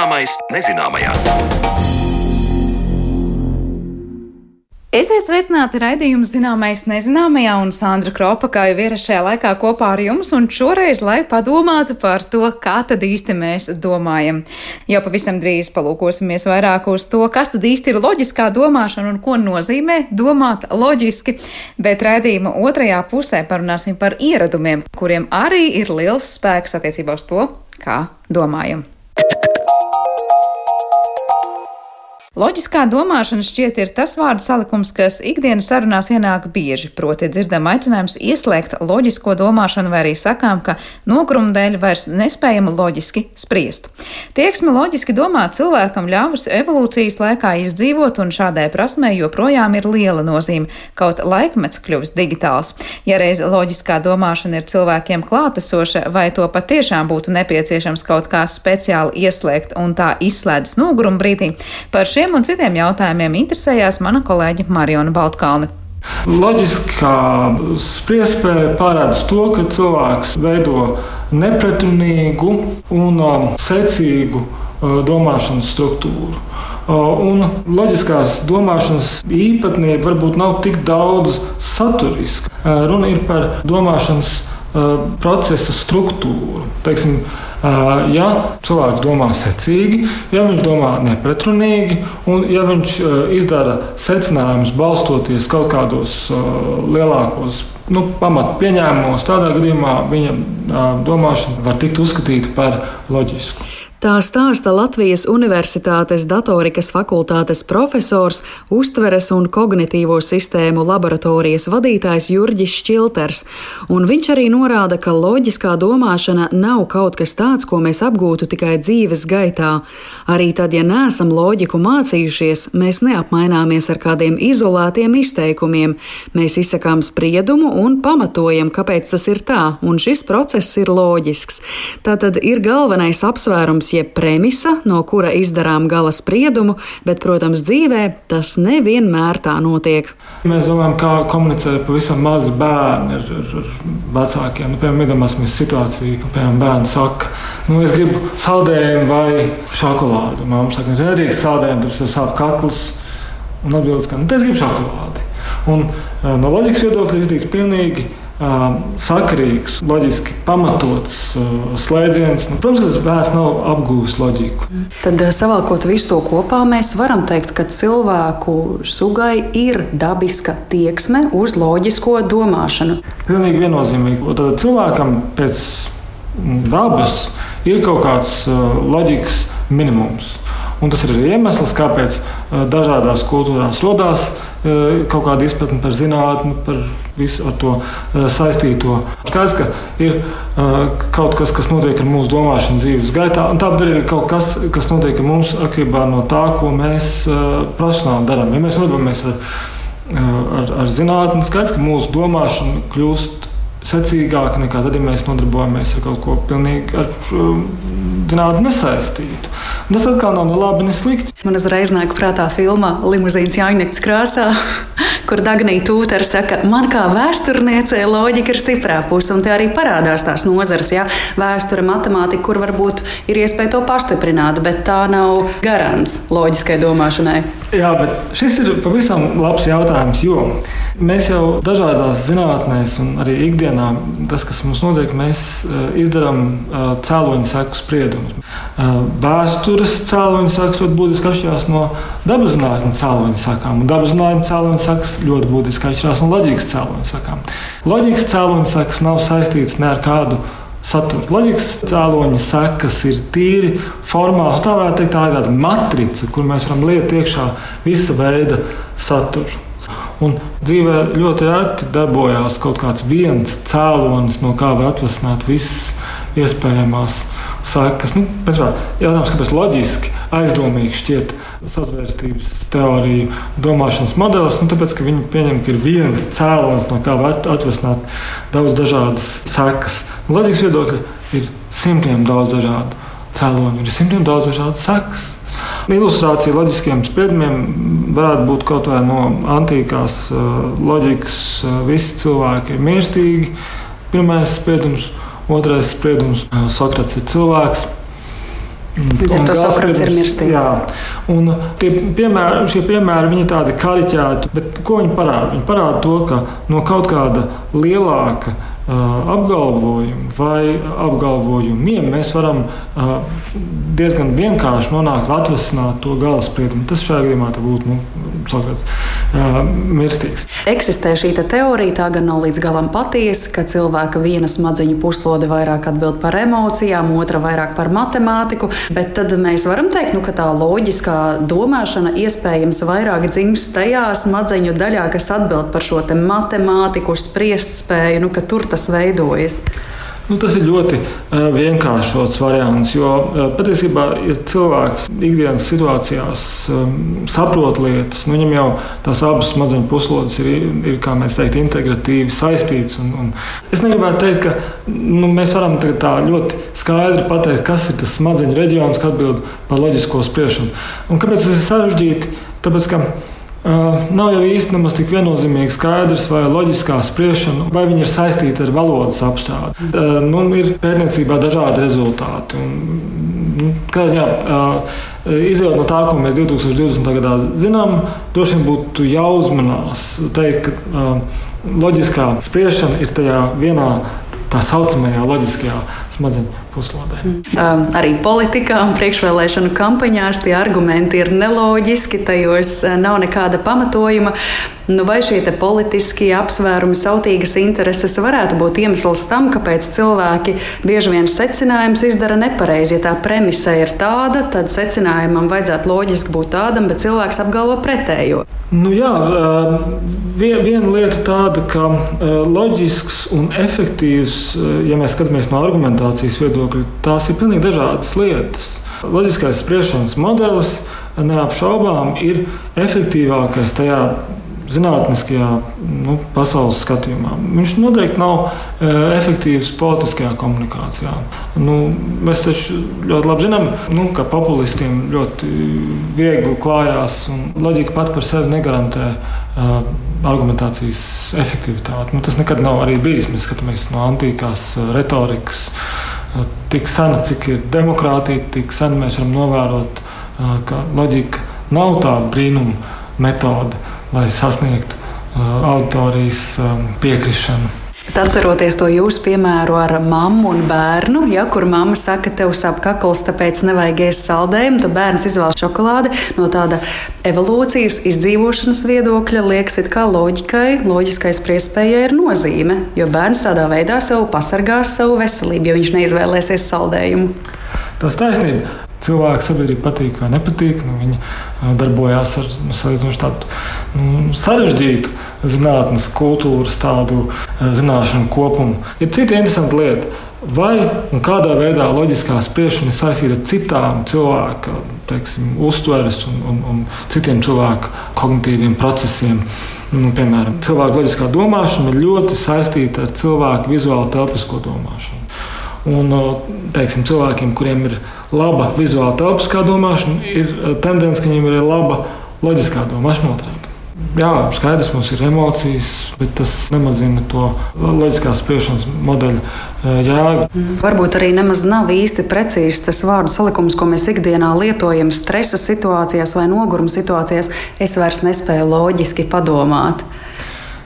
Zināmais nezināmajā. Esiet sveicināti raidījuma zināmais nezināmajā un Sandra Kropa, kā jau ierasts šajā laikā kopā ar jums, un šoreiz, lai padomātu par to, kā tad īsti mēs domājam. Jau pavisam drīz palūkosimies vairāk uz to, kas tad īsti ir loģiskā domāšana un ko nozīmē domāt loģiski, bet raidījuma otrajā pusē parunāsim par ieradumiem, kuriem arī ir liels spēks attiecībā uz to, kā domājam. Loģiskā domāšana šķiet ir tas vārdu salikums, kas ikdienas sarunās ienāk bieži, proti dzirdam aicinājums ieslēgt loģisko domāšanu vai arī sakām, ka nogruma dēļ vairs nespējam loģiski spriest. Tieksme loģiski domāt cilvēkam ļāvusi evolūcijas laikā izdzīvot, un šādai prasmei joprojām ir liela nozīme, kaut laikmets kļuvis digitāls. Ja reiz loģiskā domāšana ir cilvēkiem klātesoša, vai to patiešām būtu nepieciešams kaut kā speciāli ieslēgt un tā izslēdzas noguruma brīdī, par šiem šiem un citiem jautājumiem interesējās mana kolēģe Mariona Baltkalne. Loģiskā spriedzspēja pārādz to, ka cilvēks veido nepretrunīgu un um, secīgu uh, domāšanas struktūru. Uh, un loģiskās domāšanas īpatnība varbūt nav tik daudz saturiska. Uh, runa ir par domāšanas procesa struktūru. Teiksim, ja cilvēks domā secīgi, ja viņš domā nepretrunīgi, un ja viņš izdara secinājumus balstoties kaut kādos lielākos nu, pamatu pieņēmumos, tādā gadījumā viņa domāšana var tikt uzskatīta par loģisku. Tā stāsta Latvijas Universitātes datorikas fakultātes profesors, uztveres un kognitīvo sistēmu laboratorijas vadītājs Jurģis Šilters. Viņš arī norāda, ka loģiskā domāšana nav kaut kas tāds, ko mēs apgūtu tikai dzīves gaitā. Arī tad, ja neesam loģiku mācījušies, mēs neapmaināmies ar kādiem izolētiem izteikumiem. Mēs izsakām spriedumu un pamatojam, kāpēc tas ir tā, un šis process ir loģisks. Tā tad ir galvenais apsvērums jeb premisa, no kura izdarām gala spriedumu, bet, protams, dzīvē tas nevienmēr tā notiek. Mēs domājam, kā komunicē pavisam mazi bērni ar, ar, ar vecākiem. Nu, piemēram, iedomāsimies situāciju, ka piemēram, bērns saka, nu, es gribu saldējumu vai šokolādi. Māma saka, es nedrīkst saldējumu, tas ir sāp kakls. Un atbildes, ka nu, es gribu šokolādi. Un, eh, no loģikas viedokļa izdarīts pilnīgi sakarīgs, loģiski pamatots slēdziens. Nu, protams, ka tas bērns nav apgūlis loģiku. Tad, savalkot visu to kopā, mēs varam teikt, ka cilvēku sugai ir dabiska tieksme uz loģisko domāšanu. Pilnīgi viennozīmīgi. Tad cilvēkam pēc dabas ir kaut kāds loģikas minimums. Un tas ir iemesls, kāpēc dažādās kultūrās radās kaut kāda izpratne par zinātnē, par visu ar to saistīto. Skaidrs, ka ir kaut kas, kas notiek ar mūsu domāšanu dzīves gaitā, un tāpat arī ir kaut kas, kas notiek ar mums atkarībā no tā, ko mēs profesionāli darām. Ja mēs nodarbojamies ar, ar, ar zinātnē, skaidrs, ka mūsu domāšana kļūst secīgāk nekā tad, ja mēs nodarbojamies ar kaut ko pilnīgi ar um, zinātnē nesaistītu. Un tas atkal nav ne labi, ne slikti. Man uzreiz nāk prātā filma Limuzīnas Jāņekts krāsā, kur Dagnija Tūtera saka, man kā vēsturniecei loģika ir stiprā puse, un te arī parādās tās nozares, ja vēsture, matemātika, kur varbūt ir iespēja to pastiprināt, bet tā nav garants loģiskai domāšanai. Jā, bet šis ir pavisam labs jautājums, jo mēs jau dažādās zinātnēs un arī ikdienā tas, kas mums notiek, mēs eh, izdarām eh, cēloņu seku spriedumus. Eh, vēstures cēloņu sekas ļoti būtiski atšķirās no dabas zinātņu cēloņu sekām, un dabas zinātņu cēloņu sekas ļoti būtiski atšķirās no loģikas cēloņu sekām. Loģikas cēloņu sekas nav saistītas ne ar kādu satura. Loģikas cēloņa sekas ir tīri formāls. Tā varētu teikt, tā ir tāda matrica, kur mēs varam liekt iekšā visa veida saturu. Un dzīvē ļoti reti darbojās kaut kāds viens cēlonis, no kā var atvasināt visas iespējamās sekas. Nu, jautājums, kāpēc loģiski aizdomīgi šķiet sazvērstības teorija, domāšanas modelis? Nu, tāpēc, ka viņi pieņem, ka ir viens cēlonis, no kā var atvasināt daudz dažādas sekas. Loģikas viedokļi ir simtiem daudz dažādu cēloņu, ir simtiem daudz dažādas sekas. Ilustrācija loģiskiem spriedumiem varētu būt kaut vai no antīkās uh, loģikas. Uh, visi cilvēki ir mīlestīgi. Pirmais spriedums, otrais spriedums uh, - Sokrats ir cilvēks. Līdz ar to Sokrats ir mirstīgs. Jā, un tie piemēri, šie piemēri, viņi tādi kariķēti, bet ko viņi parāda? Viņi parāda to, ka no kaut kāda lielāka apgalvojumu vai apgalvojumiem mēs varam diezgan vienkārši nonākt atvesināt to gala spriedumu. Tas šajā gadījumā būtu nu, Sokrats mirstīgs. Eksistē šī te teorija, tā gan nav līdz galam patiesa, ka cilvēka viena smadzeņu puslode vairāk atbild par emocijām, otra vairāk par matemātiku, bet tad mēs varam teikt, nu, ka tā loģiskā domāšana iespējams vairāk dzimst tajā smadzeņu daļā, kas atbild par šo matemātiku, spriest spēju, nu, ka tur tas veidojas. Nu, tas ir ļoti uh, vienkāršots variants, jo uh, patiesībā, ja cilvēks ikdienas situācijās um, saprot lietas, nu, viņam jau tās abas smadzeņu puslodes ir, ir kā mēs teiktu, integratīvi saistītas. Un, un es negribētu teikt, ka nu, mēs varam tā ļoti skaidri pateikt, kas ir tas smadzeņu reģions, kas atbild par loģisko spriešanu. Un kāpēc tas ir sarežģīti? Tāpēc, ka Nav jau īsti nemaz tik viennozīmīgi skaidrs, vai loģiskā spriešana, vai viņi ir saistīti ar valodas apstrādi. Nu, ir pētniecībā dažādi rezultāti. Un, nu, ziņā, izjūt no tā, ko mēs 2020. gadā zinām, droši vien būtu jāuzmanās teikt, ka loģiskā spriešana ir tajā vienā tā saucamajā loģiskajā smadzeņu puslodē. Um, arī politikā un priekšvēlēšanu kampaņās tie argumenti ir neloģiski, tajos nav nekāda pamatojuma. Nu, vai šie politiskie apsvērumi, sautīgas intereses varētu būt iemesls tam, kāpēc cilvēki bieži vien secinājumus izdara nepareizi? Ja tā premise ir tāda, tad secinājumam vajadzētu loģiski būt tādam, bet cilvēks apgalvo pretējo. Nu, jā, viena lieta tāda, ka loģisks un efektīvs, ja mēs skatāmies no argumentācijas viedokļa, tās ir pilnīgi dažādas lietas. Loģiskais spriešanas modelis neapšaubām ir efektīvākais tajā zinātniskajā nu, pasaules skatījumā. Viņš noteikti nav e, efektīvs politiskajā komunikācijā. Nu, mēs taču ļoti labi zinām, nu, ka populistiem ļoti viegli klājās, un loģika pat par sevi negarantē uh, argumentācijas efektivitāti. Nu, tas nekad nav arī bijis. Mēs skatāmies no antīkās retorikas. Tik sena, cik ir demokrātija, tik sen mēs varam novērot, ka loģika nav tā brīnuma metode lai sasniegtu auditorijas piekrišanu. Atceroties to jūsu piemēru ar mammu un bērnu, ja kur mamma saka, tev sāp kakls, tāpēc nevajag ēst saldējumu, tad bērns izvēlas šokolādi no tāda evolūcijas, izdzīvošanas viedokļa. Liekas, kā loģikai, loģiskai spriedzspējai ir nozīme, jo bērns tādā veidā sev pasargās savu veselību, ja viņš neizvēlēsies saldējumu. Tas taisnība cilvēku sabiedrība patīk vai nepatīk. Nu, viņi darbojās ar nu, tādu nu, sarežģītu zinātnes, kultūras, tādu zināšanu kopumu. Ir cita interesanta lieta. Vai un kādā veidā loģiskā spriešana ir saistīta ar citām cilvēka teiksim, uztveres un, un, un citiem cilvēku kognitīviem procesiem? Nu, piemēram, cilvēka loģiskā domāšana ir ļoti saistīta ar cilvēku vizuālo telpisko domāšanu. Un, teiksim, cilvēkiem, kuriem ir laba vizuāla telpiskā domāšana, ir tendence, ka viņiem ir laba loģiskā domāšana otrādi. Jā, skaidrs, mums ir emocijas, bet tas nemazina to loģiskās spriešanas modeļa jēgu. Varbūt arī nemaz nav īsti precīzs tas vārdu salikums, ko mēs ikdienā lietojam stresa situācijās vai noguruma situācijās. Es vairs nespēju loģiski padomāt.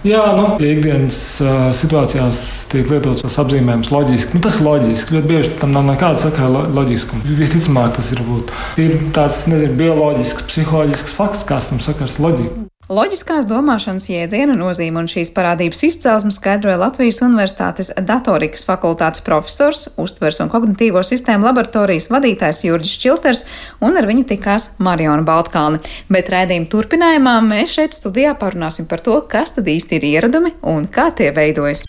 Jā, nu, ikdienas uh, situācijās tiek lietots tas apzīmējums loģiski, nu, tas ir loģiski. Ļoti bieži tam nav nekāda sakara loģiskuma. Visticamāk, tas ir, būt. ir tāds nezinu, bioloģisks, psiholoģisks fakts, kāds tam sakars loģika. Loģiskās domāšanas jēdziena nozīme un šīs parādības izcelsme skaidroja Latvijas Universitātes datorikas fakultātes profesors, uztvers un kognitīvo sistēmu laboratorijas vadītājs Jurģis Čilters, un ar viņu tikās Mariona Baltkalne. Bet raidījuma turpinājumā mēs šeit studijā parunāsim par to, kas tad īsti ir ieradumi un kā tie veidojas.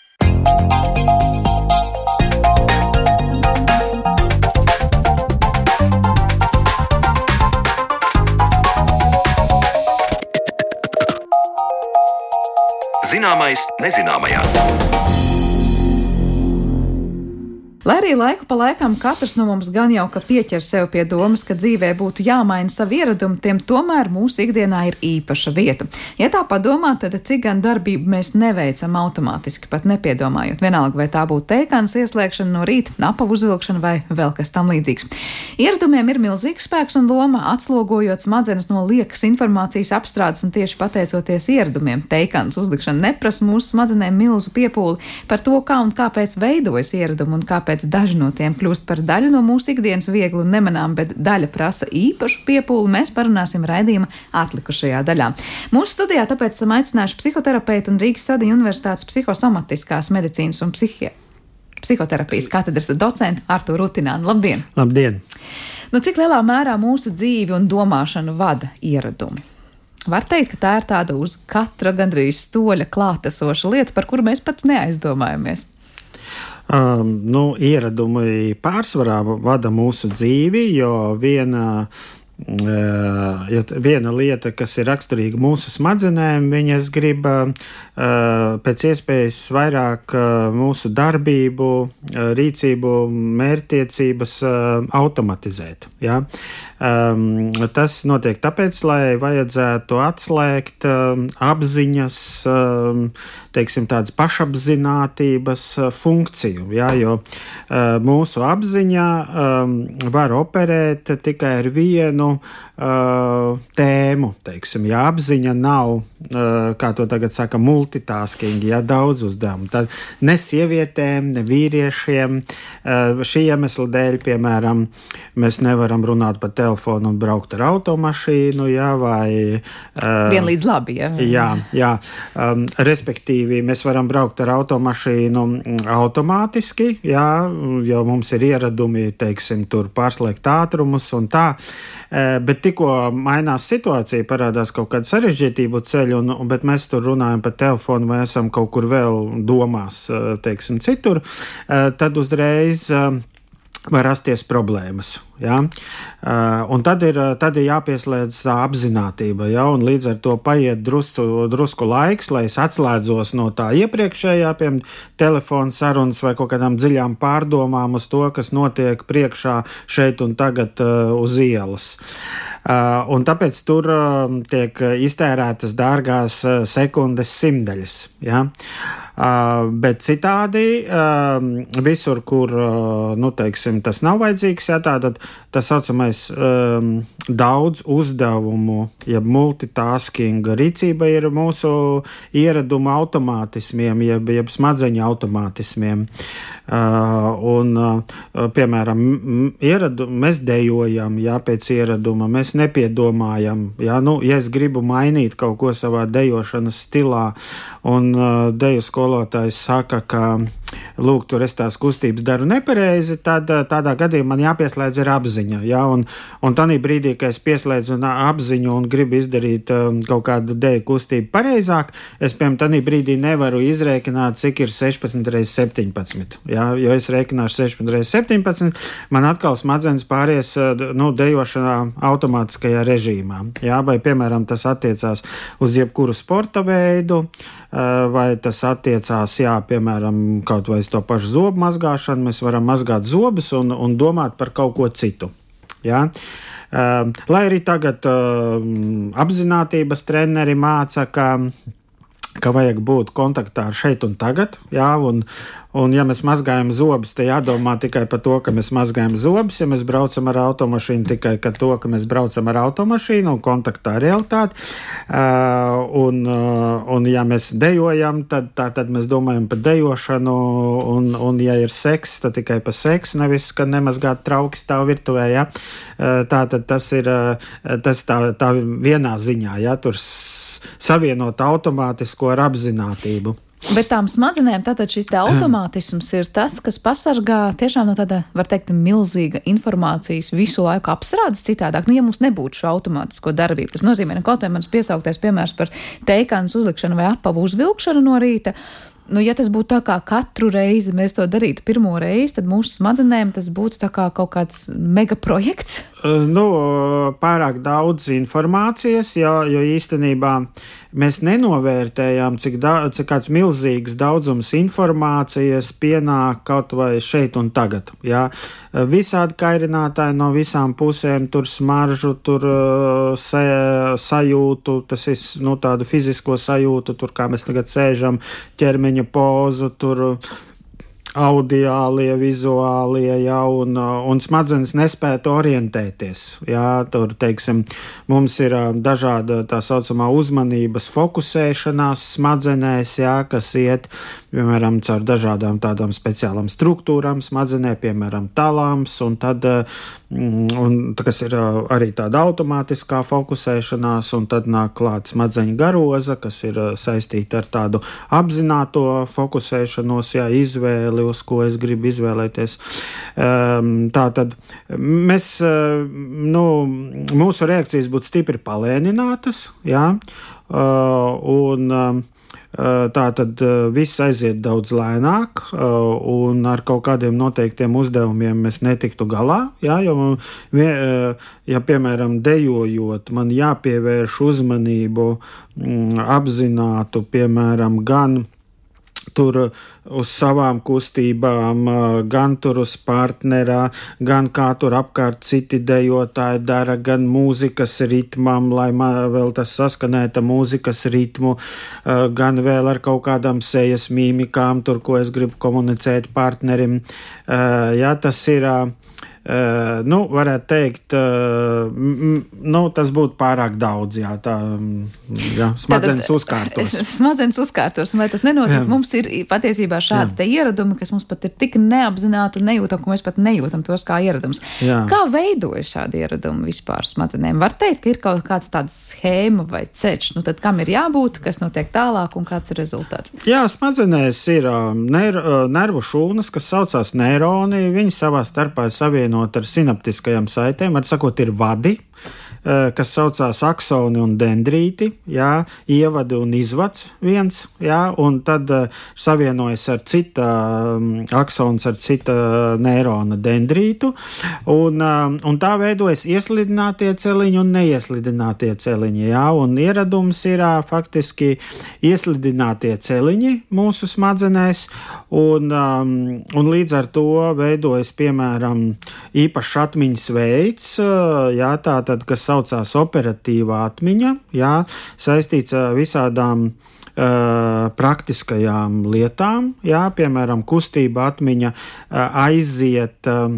Zināmais nezināmajā. Lai arī laiku pa laikam katrs no mums gan jau ka pieķer sev pie domas, ka dzīvē būtu jāmaina savi ieradumi, tiem tomēr mūsu ikdienā ir īpaša vieta. Ja tā padomā, tad cik gan darbību mēs neveicam automātiski, pat nepiedomājot, vienalga vai tā būtu teikāns ieslēgšana no rīta, apavu uzvilkšana vai vēl kas tam līdzīgs. Ieradumiem ir milzīgs spēks un loma, atslogojot smadzenes no liekas informācijas apstrādes un tieši pateicoties ieradumiem. Teikāns uzlikšana neprasa mūsu smadzenēm milzu piepūli par to, kā un kāpēc veidojas ieradumi un kāpēc kāpēc daži no tiem kļūst par daļu no mūsu ikdienas viegli un nemanām, bet daļa prasa īpašu piepūli, mēs parunāsim raidījuma atlikušajā daļā. Mūsu studijā tāpēc esam aicinājuši psihoterapeitu un Rīgas Stradiņu Universitātes psihosomatiskās medicīnas un psihi psihoterapijas katedras docentu Arturu Rutinānu. Labdien! Labdien! Nu, cik lielā mērā mūsu dzīvi un domāšanu vada ieradumi? Var teikt, ka tā ir tāda uz katra gandrīz stoļa klātesoša lieta, par kuru mēs pat neaizdomājamies. Um, nu, ieradumi pārsvarā vada mūsu dzīvi, jo viena Ja viena lieta, kas ir raksturīga mūsu smadzenēm, viņas grib pēc iespējas vairāk mūsu darbību, rīcību, mērķtiecības automatizēt. Ja? Tas notiek tāpēc, lai vajadzētu atslēgt apziņas, teiksim, tādas pašapziņotības funkciju. Ja? Jo mūsu apziņa var operēt tikai ar vienu uh, tēmu. Teiksim, ja apziņa nav, uh, kā to tagad saka, multitasking, ja daudz uzdevumu, tad ne sievietēm, ne vīriešiem uh, šī iemesla dēļ, piemēram, mēs nevaram runāt pa telefonu un braukt ar automašīnu, ja, vai. Uh, Vienlīdz labi, ja. Jā, jā um, respektīvi, mēs varam braukt ar automašīnu automātiski, jā, jo mums ir ieradumi, teiksim, tur pārslēgt ātrumus un tā. Eh, bet tikko mainās situācija, parādās kaut kāda sarežģītību ceļa, un, bet mēs tur runājam par telefonu vai esam kaut kur vēl domās, eh, teiksim, citur, eh, tad uzreiz var rasties problēmas. Ja? Uh, un tad ir, tad ir jāpieslēdz tā apziņotība, ja? un līdz ar to paiet drusku, drusku laiks, lai es atslēdzos no tā iepriekšējā, piemēram, telefona sarunas vai kaut kādām dziļām pārdomām uz to, kas notiek priekšā šeit un tagad uh, uz ielas. Uh, un tāpēc tur uh, tiek iztērētas dārgās uh, sekundes simtaļas. Ja? Uh, bet citādi, uh, visur, kur uh, nu, teiksim, tas nav vajadzīgs, ja, tātad tā saucamais um, daudz uzdevumu, jeb multitasking rīcība ir mūsu ieraduma automātismiem, jeb, jeb smadzeņu automātismiem. Uh, un, uh, piemēram, ieradu, mēs dejojam, jā, pēc ieraduma, mēs nepiedomājam, jā, nu, ja es gribu mainīt kaut ko savā dejošanas stilā, un uh, deju skolotājs saka, ka lūk, tur es tās kustības daru nepareizi, tad eh, tādā gadījumā man jāpieslēdz ir apziņa. Ja? Un, un tādā brīdī, kad es pieslēdzu apziņu un gribu izdarīt um, kaut kādu dēļu kustību pareizāk, es, piemēram, tādā brīdī nevaru izrēķināt, cik ir 16 reizes 17. Ja? Jo es rēķināšu 16 reizes 17, man atkal smadzenes pāries eh, nu, dejošanā automātiskajā režīmā. Ja? Vai, piemēram, tas attiecās uz jebkuru sporta veidu, vai tas attiecās, jā, piemēram, kaut vai uz to pašu zobu mazgāšanu, mēs varam mazgāt zobus un, un domāt par kaut ko citu. Ja? Uh, lai arī tagad uh, apziņotības treneri māca, ka ka vajag būt kontaktā ar šeit un tagad. Jā, un, un, ja mēs mazgājam zobus, tad jādomā tikai par to, ka mēs mazgājam zobus. Ja mēs braucam ar automašīnu, tikai par to, ka mēs braucam ar automašīnu un kontaktā ar realitāti. Uh, un, uh, un, ja mēs dejojam, tad, tā, tad mēs domājam par dejošanu. Un, un ja ir seks, tad tikai par seksu, nevis ka nemazgāt trauki stāv virtuvē. Ja? Uh, tā tad tas ir uh, tas tā, tā vienā ziņā. Ja? Tur savienot automātisko ar apziņotību. Bet tām smadzenēm tātad šis tā automātisms ir tas, kas pasargā tiešām no tāda, var teikt, milzīga informācijas visu laiku apstrādes citādāk. Nu, ja mums nebūtu šo automātisko darbību, tas nozīmē, ka kaut vai mans piesauktais piemērs par teikānu uzlikšanu vai apavu uzvilkšanu no rīta. Nu, ja tas būtu tā kā katru reizi mēs to darītu pirmo reizi, tad mūsu smadzenēm tas būtu kā kaut kāds megaprojekts. Nu, pārāk daudz informācijas, jo, jo īstenībā mēs nenovērtējām, cik, da, cik kāds milzīgs daudzums informācijas pienāk kaut vai šeit un tagad. Jā. Visādi kairinātāji no visām pusēm, tur smaržu, tur se, sajūtu, tas ir nu, tādu fizisko sajūtu, tur kā mēs tagad sēžam, ķermeņa pozu, tur audiālie, vizuālie, ja, un, un smadzenes nespētu orientēties. Jā, tur, teiksim, mums ir dažāda tā saucamā uzmanības fokusēšanās smadzenēs, jā, kas iet, piemēram, caur dažādām tādām speciālām struktūrām smadzenē, piemēram, talāms, un tad Mm, un, kas ir arī tāda automātiskā fokusēšanās, un tad nāk klāta smadzeņu garoza, kas ir saistīta ar tādu apzināto fokusēšanos, jā, izvēli, uz ko es gribu izvēlēties. Tā tad mēs, nu, mūsu reakcijas būtu stipri palēninātas, jā, un Tā tad viss aiziet daudz lēnāk, un ar kaut kādiem noteiktiem uzdevumiem mēs netiktu galā. Jā, jo, ja, piemēram, dejojot, man jāpievērš uzmanību mm, apzinātu, piemēram, gan tur uz savām kustībām, gan tur uz partnerā, gan kā tur apkārt citi dejotāji dara, gan mūzikas ritmam, lai vēl tas saskanētu mūzikas ritmu, gan vēl ar kaut kādām sejas mīmikām, tur, ko es gribu komunicēt partnerim. Jā, tas ir Uh, nu, varētu teikt, nu, tas būtu pārāk daudz. Jā, tā jā, smadzenes uzkārtos. Smadzenes uzkārtos, un lai tas nenotiek, jā. mums ir patiesībā šādi ieradumi, kas mums pat ir tik neapzināti un nejūtam, ka mēs pat nejūtam tos kā ieradumus. Kā veidojas šādi ieradumi vispār smadzenēm? Var teikt, ka ir kaut kāds tāds schēma vai ceļš, nu tad kam ir jābūt, kas notiek tālāk un kāds ir rezultāts? Jā, smadzenēs ir ner nervu šūnas, kas saucās neironi, viņi savā starpā savieno savienot ar sinaptiskajām saitēm, var sakot, ir vadi, kas saucās aksoni un dendrīti, jā, ievadi un izvads viens, jā, un tad uh, savienojas ar cita um, aksons ar cita neirona dendrītu, un, uh, un tā veidojas ieslidinātie celiņi un neieslidinātie celiņi, jā, un ieradums ir faktiski ieslidinātie celiņi mūsu smadzenēs, un, un līdz ar to veidojas, piemēram, īpašs atmiņas veids, jā, tā tad, kas saucās operatīvā atmiņa, jā, saistīts ar visādām uh, praktiskajām lietām, jā, piemēram, kustība atmiņa uh, aiziet uh,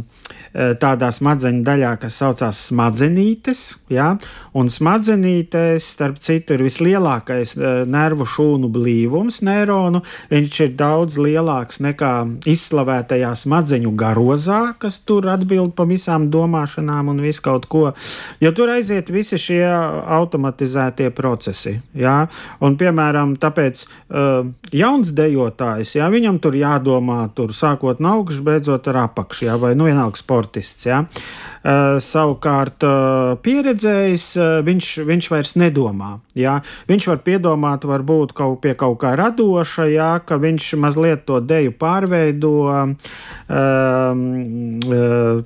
tādā smadzeņu daļā, kas saucās smadzenītes, jā, un smadzenītēs, starp citu, ir vislielākais nervu šūnu blīvums neironu, viņš ir daudz lielāks nekā izslavētajā smadzeņu garozā, kas tur atbild pa visām domāšanām un visu kaut ko, jo tur aiziet visi šie automatizētie procesi, jā, un, piemēram, tāpēc uh, jauns dejotājs, jā, viņam tur jādomā, tur sākot no augšas, beidzot ar apakšu, jā, vai nu vienalga sportists. Ja? Uh, savukārt, uh, pieredzējis, uh, viņš, viņš vairs nedomā. Ja? Viņš var piedomāt, varbūt kaut pie kaut kā radoša, ja? ka viņš mazliet to deju pārveido,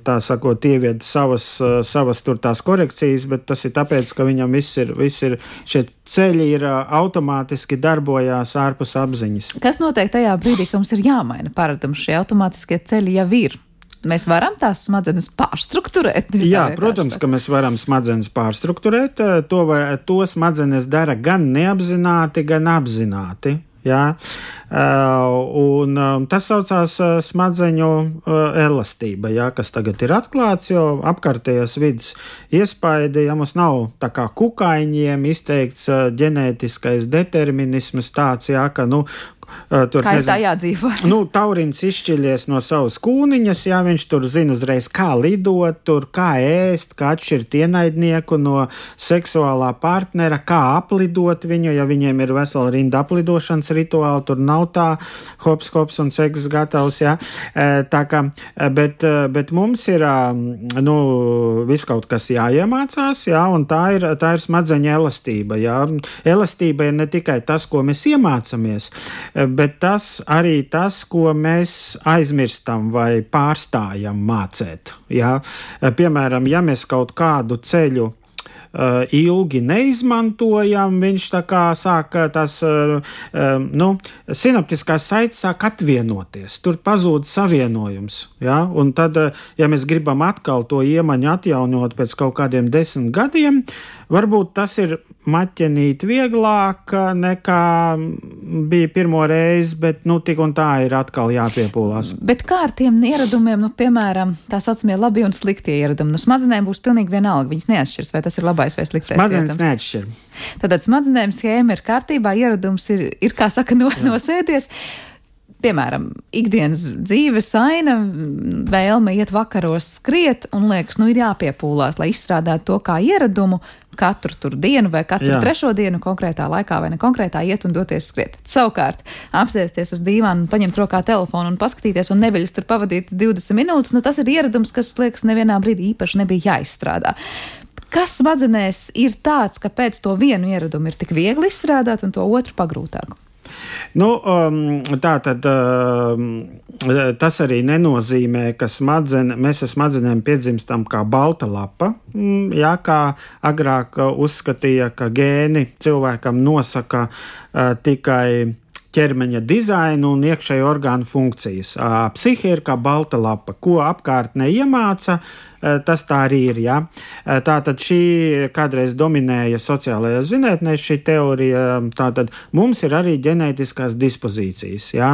tā sakot, ievied savas, savas tur tās korekcijas, bet tas ir tāpēc, ka viņam viss ir, viss ir šie ceļi ir automātiski darbojās ārpus apziņas. Kas notiek tajā brīdī, kad mums ir jāmaina paradigmas? Šie automātiskie ceļi jau ir. Mēs varam tās smadzenes pārstruktūrēt. Jā, protams, ka mēs varam smadzenes pārstruktūrēt. To, var, to smadzenes dara gan neapzināti, gan apzināti. Jā, un tas saucās smadzeņu elastība, jā, kas tagad ir atklāts, jo apkārtējās vidas iespaidi, ja mums nav tā kā kukaiņiem izteikts ģenētiskais determinisms tāds, jā, ka, nu, Tur, kā nezinu, tā jādzīvo? nu, taurins izšķiļies no savas kūniņas, jā, viņš tur zina uzreiz, kā lidot, tur, kā ēst, kā atšķirt ienaidnieku no seksuālā partnera, kā aplidot viņu, ja viņiem ir vesela rinda aplidošanas rituāli, tur nav tā hops, hops un seks gatavs, jā. Tā kā, bet, bet mums ir, nu, viss kaut kas jāiemācās, jā, un tā ir, tā ir smadzeņa elastība, jā. Elastība ir ne tikai tas, ko mēs iemācāmies, bet tas arī tas, ko mēs aizmirstam vai pārstājam mācīt. Ja? Piemēram, ja mēs kaut kādu ceļu uh, ilgi neizmantojam, viņš tā kā sāk uh, uh, nu, sinaptiskās saites sāk atvienoties, tur pazūd savienojums. Ja? Un tad, ja mēs gribam atkal to iemaņu atjaunot pēc kaut kādiem desmit gadiem, varbūt tas ir maķenīt vieglāk nekā bija pirmo reizi, bet nu tik un tā ir atkal jāpiepūlās. Bet kā ar tiem ieradumiem, nu, piemēram, tā saucamie labi un sliktie ieradumi? Nu, smadzenēm būs pilnīgi vienalga, viņas neatšķirs, vai tas ir labais vai sliktais. Smadzenes neatšķir. Tātad smadzenēm schēma ir kārtībā, ieradums ir, ir kā saka, no, nosēties piemēram, ikdienas dzīves aina, vēlme iet vakaros skriet un liekas, nu ir jāpiepūlās, lai izstrādātu to kā ieradumu, katru tur dienu vai katru Jā. trešo dienu konkrētā laikā vai ne konkrētā iet un doties skriet. Savukārt, apsēsties uz dīvāna, paņemt rokā telefonu un paskatīties un neviļus tur pavadīt 20 minūtes, nu tas ir ieradums, kas, liekas, nevienā brīdī īpaši nebija jāizstrādā. Kas smadzenēs ir tāds, ka pēc to vienu ieradumu ir tik viegli izstrādāt un to otru pagrūtāk? Nu, um, tā tad um, tas arī nenozīmē, ka smadzen, mēs ar smadzenēm piedzimstam kā balta lapa. Mm, jā, kā agrāk uzskatīja, ka gēni cilvēkam nosaka uh, tikai ķermeņa dizainu un iekšēju orgānu funkcijas. Psihe ir kā balta lapa, ko apkārtnē iemāca, tas tā arī ir. Ja? Tātad šī kādreiz dominēja sociālajā zinātnē, šī teorija, tātad mums ir arī ģenētiskās dispozīcijas. Ja?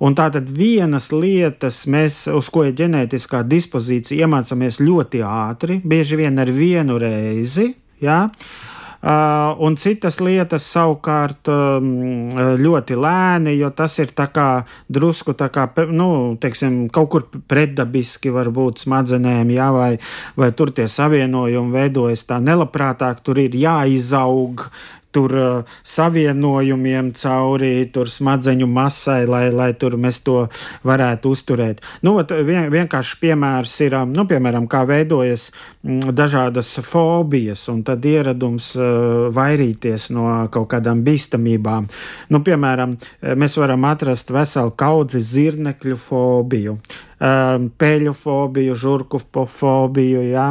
Un tātad vienas lietas, mēs, uz ko ir ģenētiskā dispozīcija, iemācāmies ļoti ātri, bieži vien ar vienu reizi. Ja? Uh, un citas lietas savukārt um, ļoti lēni, jo tas ir tā kā drusku tā kā, nu, teiksim, kaut kur pretdabiski varbūt smadzenēm, jā, vai, vai tur tie savienojumi veidojas tā nelabprātāk, tur ir jāizaug, tur uh, savienojumiem cauri tur smadzeņu masai, lai, lai tur mēs to varētu uzturēt. Nu, vien, vienkārši piemērs ir, um, nu, piemēram, kā veidojas mm, dažādas fobijas, un tad ieradums uh, vairīties no kaut kādām bīstamībām. Nu, piemēram, mēs varam atrast veselu kaudzi zirnekļu fobiju. Um, peļu fobiju, žurku fobiju, jā.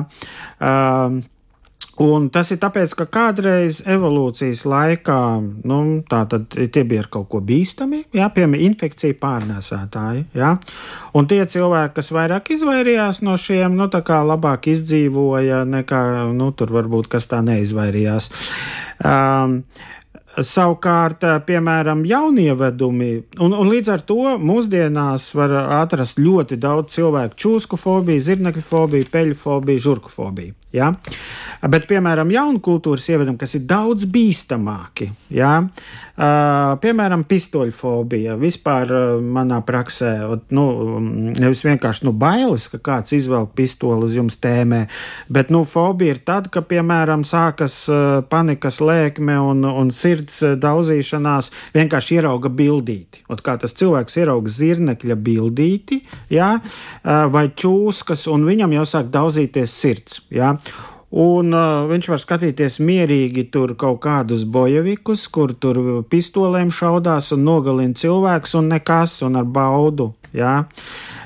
Um, Un tas ir tāpēc, ka kādreiz evolūcijas laikā nu, tie bija kaut ko bīstami, jā, piemēram, infekcija pārnēsātāji. Jā. Un tie cilvēki, kas vairāk izvairījās no šiem, nu, labāk izdzīvoja nekā nu, tur varbūt kas tā neizvairījās. Um, Savukārt, piemēram, jaunievedumi, un, un līdz ar to mūsdienās var atrast ļoti daudz cilvēku čūsku fobiju, zirnekļu fobiju, peļu fobiju, žurku fobiju. Ja? Bet, piemēram, jaunu kultūras ievedumi, kas ir daudz bīstamāki, ja? uh, piemēram, pistoļu fobija. Vispār uh, manā praksē, nu, nevis vienkārši nu, bailes, ka kāds izvelk pistoli uz jums tēmē, bet nu, fobija ir tad, ka, piemēram, sākas uh, panikas lēkme un, un sirds daudzīšanās, vienkārši ierauga bildīti. Ot, kā tas cilvēks ierauga zirnekļa bildīti, ja? uh, vai čūskas, un viņam jau sāk daudzīties sirds. Ja? Un uh, viņš var skatīties mierīgi tur kaut kādus bojavikus, kur tur pistolēm šaudās un nogalina cilvēks un nekas un ar baudu. Ja?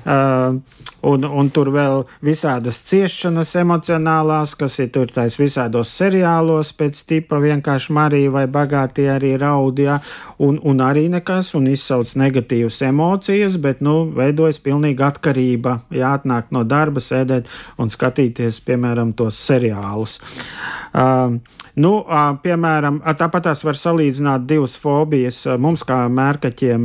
Uh, un, un tur vēl visādas ciešanas emocionālās, kas ir tur tais visādos seriālos, pēc tipa vienkārši Marija vai bagātie arī raudījā, un, un arī nekas, un izsauc negatīvas emocijas, bet, nu, veidojas pilnīga atkarība, jāatnāk no darba, sēdēt un skatīties, piemēram, tos seriālus. Uh, Nu, piemēram, tāpat tās var salīdzināt divas fobijas. Mums, kā mērkaķiem,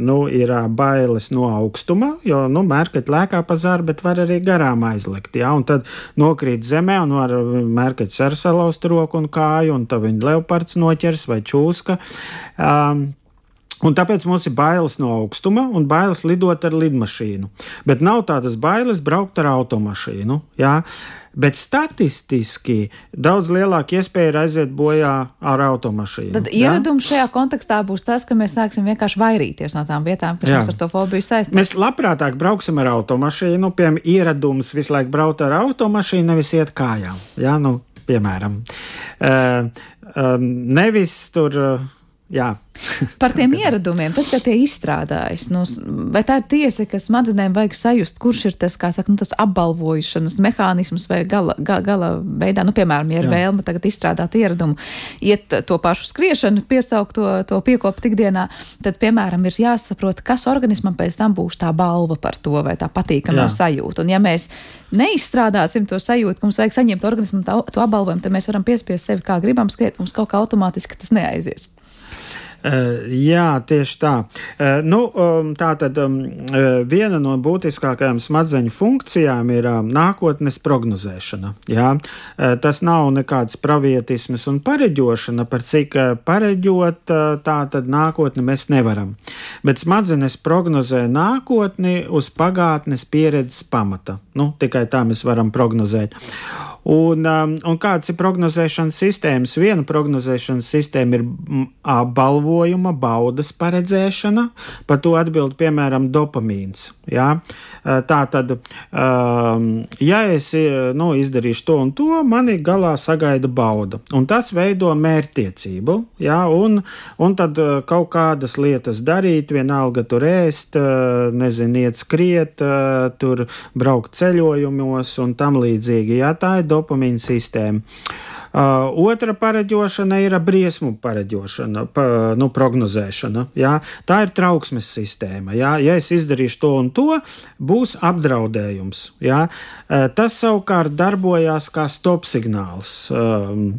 nu, ir bailes no augstuma, jo nu, mērkaķi lēkā pa zāru, bet var arī garām aizlikt. Ja? Un tad nokrīt zemē un var mērkaķis ar salauzt roku un kāju, un tad viņa leopards noķers vai čūska. Um, Un tāpēc mums ir bailes no augstuma un bailes lidot ar lidmašīnu. Bet nav tādas bailes braukt ar automašīnu. Jā. Bet statistiski daudz lielāka iespēja ir aiziet bojā ar automašīnu. Tad ieradums šajā kontekstā būs tas, ka mēs sāksim vienkārši vairīties no tām vietām, kas jā. mums ar to fobiju saistītas. Mēs labprātāk brauksim ar automašīnu, piemēram, ieradums visu laiku braukt ar automašīnu, nevis iet kājām. Jā, nu, piemēram. Uh, uh, nevis tur. Uh, Jā. Par tiem ieradumiem, tad, kad tie izstrādājas, nu, vai tā ir tiesa, ka smadzenēm vajag sajust, kurš ir tas, kā saka, nu, tas apbalvošanas mehānisms vai gala, ga, gala veidā, nu, piemēram, ja ir Jā. vēlme tagad izstrādāt ieradumu, iet to pašu skriešanu, piesaukt to, to piekopu tikdienā, tad, piemēram, ir jāsaprot, kas organismam pēc tam būs tā balva par to vai tā patīkamā sajūta. Un ja mēs neizstrādāsim to sajūtu, ka mums vajag saņemt organismu to, to apbalvojumu, tad mēs varam piespiest sevi kā gribam skriet, mums kaut kā automātiski tas neaizies. Eh, jā, tieši tā. Eh, nu, um, tā tad um, eh, viena no būtiskākajām smadzeņu funkcijām ir um, nākotnes prognozēšana. Jā. Tas nav nekāds pravietisms un pareģošana, par cik pareģot tā tad nākotni mēs nevaram. Bet smadzenes prognozē nākotni uz pagātnes pieredzes pamata. Nu, tikai tā mēs varam prognozēt. Un, um, un kādas ir prognozēšanas sistēmas? Viena prognozēšanas sistēma ir balvojuma, baudas paredzēšana, par to atbild piemēram dopamīns. Ja? Tā tad, ja es nu, izdarīšu to un to, mani galā sagaida bauda, un tas veido mērķtiecību, ja? un, un tad kaut kādas lietas darīt, vienalga tur ēst, nezinu, iet skriet, tur braukt ceļojumos un tam līdzīgi. Ja? Tā ir dopamīna sistēma. Uh, otra pareģošana ir briesmu pareģošana, pa, nu, prognozēšana. Jā. Tā ir trauksmes sistēma. Jā. Ja es izdarīšu to un to, būs apdraudējums. Jā. Uh, tas savukārt darbojās kā stop signāls. Uh,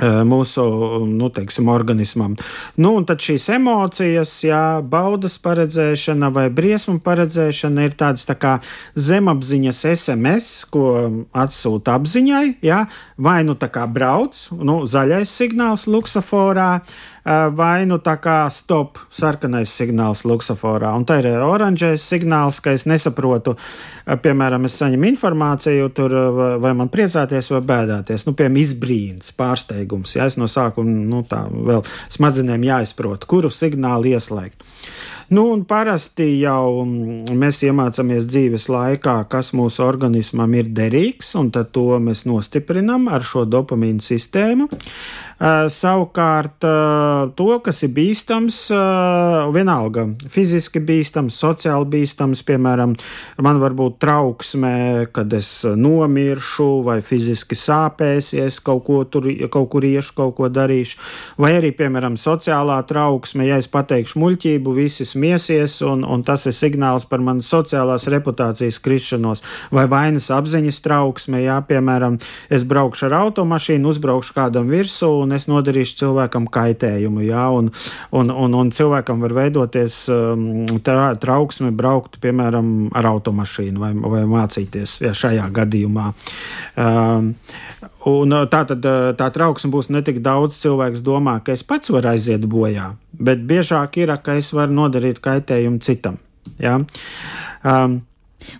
mūsu nu, teiksim, organismam. Nu, un tad šīs emocijas, jā, baudas paredzēšana vai briesmu paredzēšana ir tādas tā kā zemapziņas SMS, ko atsūta apziņai. Jā, vai nu tā kā brauc, nu, zaļais signāls luksaforā, vai nu tā kā stop, sarkanais signāls luksaforā. Un tā ir oranžais signāls, ka es nesaprotu, piemēram, es saņemu informāciju, tur, vai man priecāties vai bēdāties. Nu, piemēram, izbrīns, pārsteigums. Ja es no sākuma nu, tā vēl smadzenēm jāizprot, kuru signālu ieslēgt. Nu, un parasti jau mm, mēs iemācāmies dzīves laikā, kas mūsu organismam ir derīgs, un to mēs nostiprinām ar šo dopamīnu sistēmu. Uh, savukārt, uh, to, kas ir bīstams, uh, vienalga, fiziski bīstams, sociāli bīstams, piemēram, man var būt trauksme, kad es nomiršu, vai fiziski sāpēs, ja es kaut, ko tur, kaut kur iešu, kaut ko darīšu, vai arī, piemēram, sociālā trauksme, ja es pateikšu muļķību, visi smiesies, un, un tas ir signāls par manas sociālās reputācijas krišanos, vai vainas apziņas trauksme, ja, piemēram, es braukšu ar automašīnu, uzbraukšu kādam virsū, un es nodarīšu cilvēkam kaitējumu. Jā, un, un, un, un cilvēkam var veidoties um, tra, trauksme braukt, piemēram, ar automašīnu vai, vai mācīties jā, šajā gadījumā. Um, Un tā tad tā trauksme būs ne tik daudz cilvēks domā, ka es pats varu aiziet bojā, bet biežāk ir, ka es varu nodarīt kaitējumu citam. Ja? Um,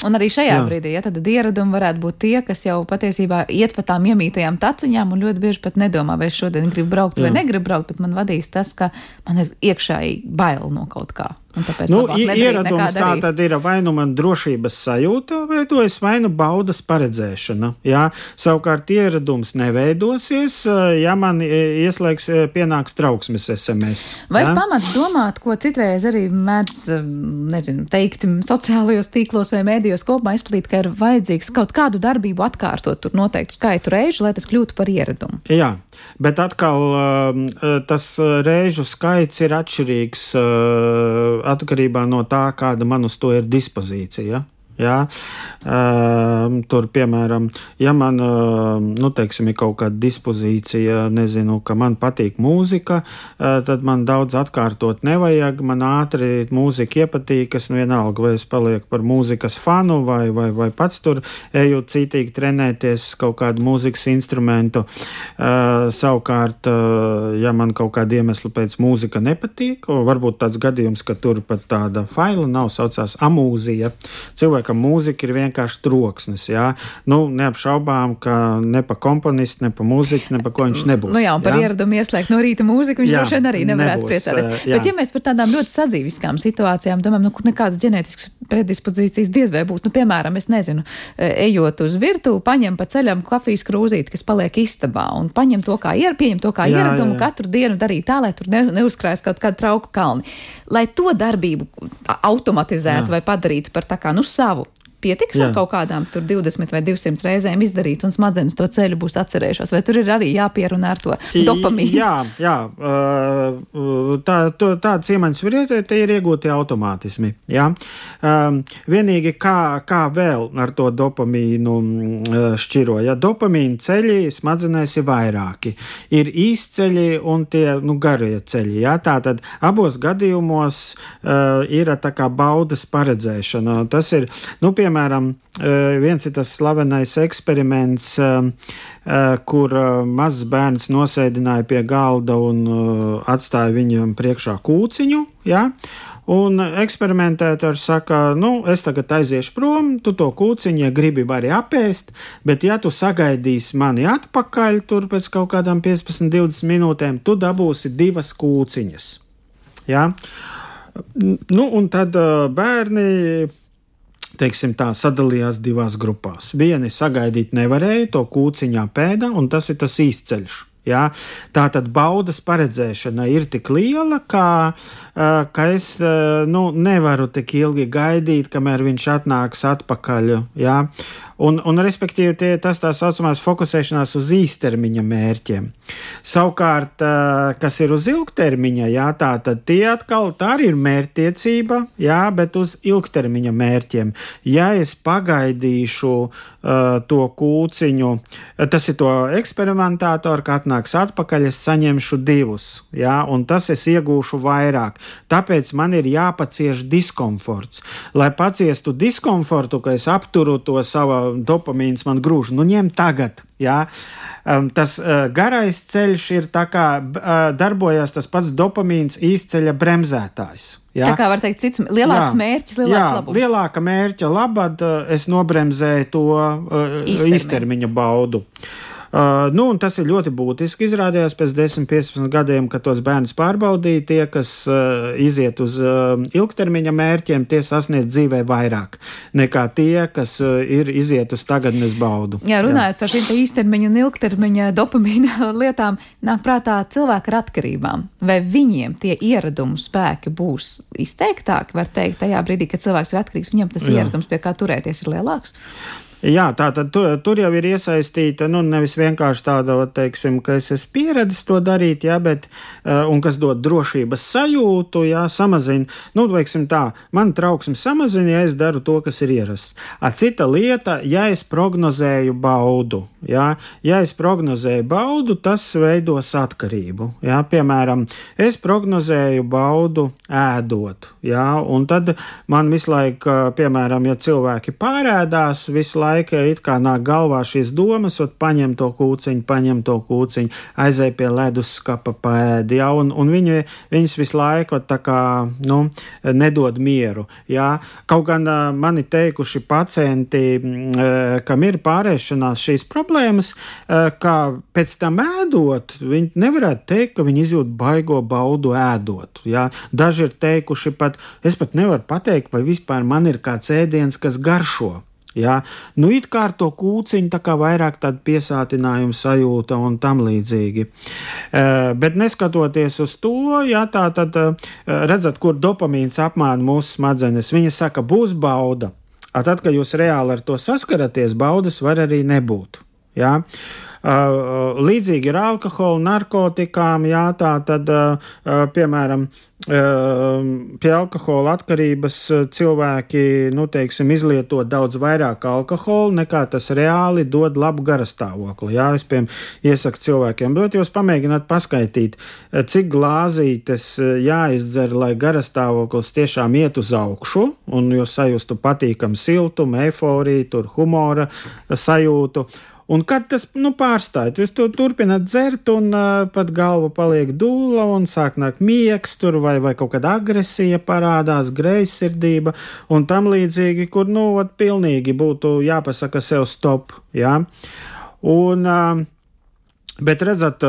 Un arī šajā Jā. brīdī, ja tad ieradumi varētu būt tie, kas jau patiesībā iet pa tām iemītajām taciņām un ļoti bieži pat nedomā, vai es šodien gribu braukt Jā. vai negribu braukt, bet man vadīs tas, ka man ir iekšēji bail no kaut kā. Nu, ieradums tā tad ir vai nu man drošības sajūta, veidojas vai nu baudas paredzēšana. Jā. Savukārt ieradums neveidosies, ja man ieslēgs pienāks trauksmes SMS. Vai jā? pamats domāt, ko citreiz arī mēdz, nezinu, teikt sociālajos tīklos vai mēdījos kopumā izplatīt, ka ir vajadzīgs kaut kādu darbību atkārtot tur noteiktu skaitu reižu, lai tas kļūtu par ieradumu? Jā, bet atkal tas reižu skaits ir atšķirīgs atkarībā no tā, kāda man uz to ir dispozīcija. Ja? Uh, tur, piemēram, ja man uh, nu, teiksim, ir kaut kāda dispozīcija, nezinu, ka man patīk mūzika, uh, tad man daudz atkārtot nevajag. Man ātri mūzika iepatīkas, nu, vienalga, vai es palieku par mūzikas fanu, vai, vai, vai pats tur eju cītīgi trenēties kaut kādu mūzikas instrumentu. Uh, savukārt, uh, ja man kaut kāda iemesla pēc mūzika nepatīk, varbūt tāds gadījums, ka tur pat tāda faila nav, saucās amūzija. Cilvēkam ka mūzika ir vienkārši troksnis. Jā. Nu, neapšaubām, ka ne pa komponistu, ne pa mūziku, ne pa ko viņš nebūs. Nu jā, un par jā? ieradumu ieslēgt no rīta mūziku viņš droši vien arī nevarētu nebūs, priecāties. Jā. Bet ja mēs par tādām ļoti sadzīviskām situācijām domājam, nu, kur nekādas ģenētiskas predispozīcijas diez vai būtu, nu, piemēram, es nezinu, ejot uz virtuvi, paņem pa ceļam kafijas krūzīti, kas paliek istabā, un paņem to kā, ier, to kā jā, ieradumu jā. katru dienu darīt tā, lai tur ne, neuzkrājas kaut kāda trauku kalni. Lai to darbību automatizētu jā. vai padarītu par tā kā nu savu pietiks Jā. ar kaut kādām 20 vai 200 reizēm izdarīt, un smadzenes to ceļu būs atcerējušās, vai tur ir arī jāpierunā ar to dopamīnu? Jā, jā tā, tā, tāds iemaņas varietē, te ir iegūti automātismi. Jā. Vienīgi kā, kā vēl ar to dopamīnu šķiro, ja dopamīna ceļi smadzenēs ir vairāki. Ir īsceļi un tie nu, garie ceļi. Jā. Tātad abos gadījumos uh, ir tā kā baudas paredzēšana. Tas ir, nu, piemēram, piemēram, eh, viens ir tas slavenais eksperiments, eh, eh, kur mazs bērns nosēdināja pie galda un atstāja viņam priekšā kūciņu. Ja? Un eksperimentētājs saka, nu, es tagad aiziešu prom, tu to kūciņu, ja gribi, vari apēst, bet, ja tu sagaidīsi mani atpakaļ, tur pēc kaut kādām 15, 20 minūtēm, tu dabūsi divas kūciņas. Ja? Nu, un tad bērni teiksim, tā sadalījās divās grupās. Vieni sagaidīt nevarēja, to kūciņā pēda, un tas ir tas īsceļš. Ja? Tā tad baudas paredzēšana ir tik liela, ka, ka es nu, nevaru tik ilgi gaidīt, kamēr viņš atnāks atpakaļ. Ja? Un, un respektīvi, tie, tas tā saucamās fokusēšanās uz īstermiņa mērķiem. Savukārt, kas ir uz ilgtermiņa, jā, tā tad tie atkal tā arī ir mērķtiecība, jā, bet uz ilgtermiņa mērķiem. Ja es pagaidīšu uh, to kūciņu, tas ir to eksperimentātoru, ka atnāks atpakaļ, es saņemšu divus, jā, un tas es iegūšu vairāk. Tāpēc man ir jāpacieš diskomforts. Lai paciestu diskomfortu, ka es apturu to savu dopamīns man grūž. Nu, ņem tagad. Jā. Tas uh, garais ceļš ir tā kā uh, darbojas tas pats dopamīns īsceļa bremzētājs. Jā. Tā kā var teikt, cits lielāks jā, mērķis, lielāks jā, labums. Lielāka mērķa labad uh, es nobremzēju to īstermiņa, īstermiņa baudu. Uh, Uh, nu, tas ir ļoti būtiski. Izrādījās pēc 10, 15 gadiem, kad tos bērnus pārbaudīja, tie, kas uh, iziet uz uh, ilgtermiņa mērķiem, tie sasniedz dzīvē vairāk nekā tie, kas uh, ir iziet uz tagadnes baudu. Jā, runājot Jā. par šīm īstermiņa un ilgtermiņa dopamīna lietām, nāk prātā cilvēku ar atkarībām. Vai viņiem tie ieradumu spēki būs izteiktāki, var teikt, tajā brīdī, kad cilvēks ir atkarīgs, viņam tas Jā. ieradums, pie kā turēties, ir lielāks? Jā, tā tad tu, tur jau ir iesaistīta, nu, nevis vienkārši tāda, teiksim, ka es esmu pieredzējis to darīt, jā, bet, uh, un kas dod drošības sajūtu, jā, samazina, nu, teiksim tā, man trauksme samazina, ja es daru to, kas ir ierasts. A cita lieta, ja es prognozēju baudu, jā, ja es prognozēju baudu, tas veidos atkarību, jā, piemēram, es prognozēju baudu ēdot, jā, un tad man visu laiku, piemēram, ja cilvēki pārēdās, visu laiku, laika it kā nāk galvā šīs domas, un paņem to kūciņu, paņem to kūciņu, aizēj pie leduskapa pēdi, ja, un, un viņi, viņas visu laiku tā kā, nu, nedod mieru, jā. Kaut gan mani teikuši pacienti, kam ir pārēšanās šīs problēmas, ka pēc tam ēdot, viņi nevarētu teikt, ka viņi izjūt baigo baudu ēdot, jā. Daži ir teikuši pat, es pat nevaru pateikt, vai vispār man ir kāds ēdiens, kas garšo. Ja? Nu, it kā ar to kūciņu, tā kā vairāk tāda piesātinājuma sajūta un tam līdzīgi. Uh, bet neskatoties uz to, ja, tā tad uh, redzat, kur dopamīns apmāna mūsu smadzenes, viņa saka, būs bauda. A tad, kad jūs reāli ar to saskaraties, baudas var arī nebūt. Ja? Uh, Līdzīgi ar alkoholu, narkotikām, jā, tā tad, piemēram, pie alkohola atkarības cilvēki, nu, teiksim, izlieto daudz vairāk alkohola nekā tas reāli dod labu garastāvokli. Jā, es, piemēram, iesaku cilvēkiem, bet jūs pamēģināt paskaitīt, cik glāzītes jāizdzer, lai garastāvoklis tiešām iet uz augšu, un jūs sajustu patīkamu siltumu, eifóriju, tur humora sajūtu Un kad tas nu, pārstāj, jūs to turpināt dzert, un uh, pat galva paliek dūla, un sāk nākt miegs, tur vai, vai kaut kāda agresija parādās, greizsirdība un tam līdzīgi, kur, nu, ot, pilnīgi būtu jāpasaka sev stop. Jā? Un, uh, Bet redzat,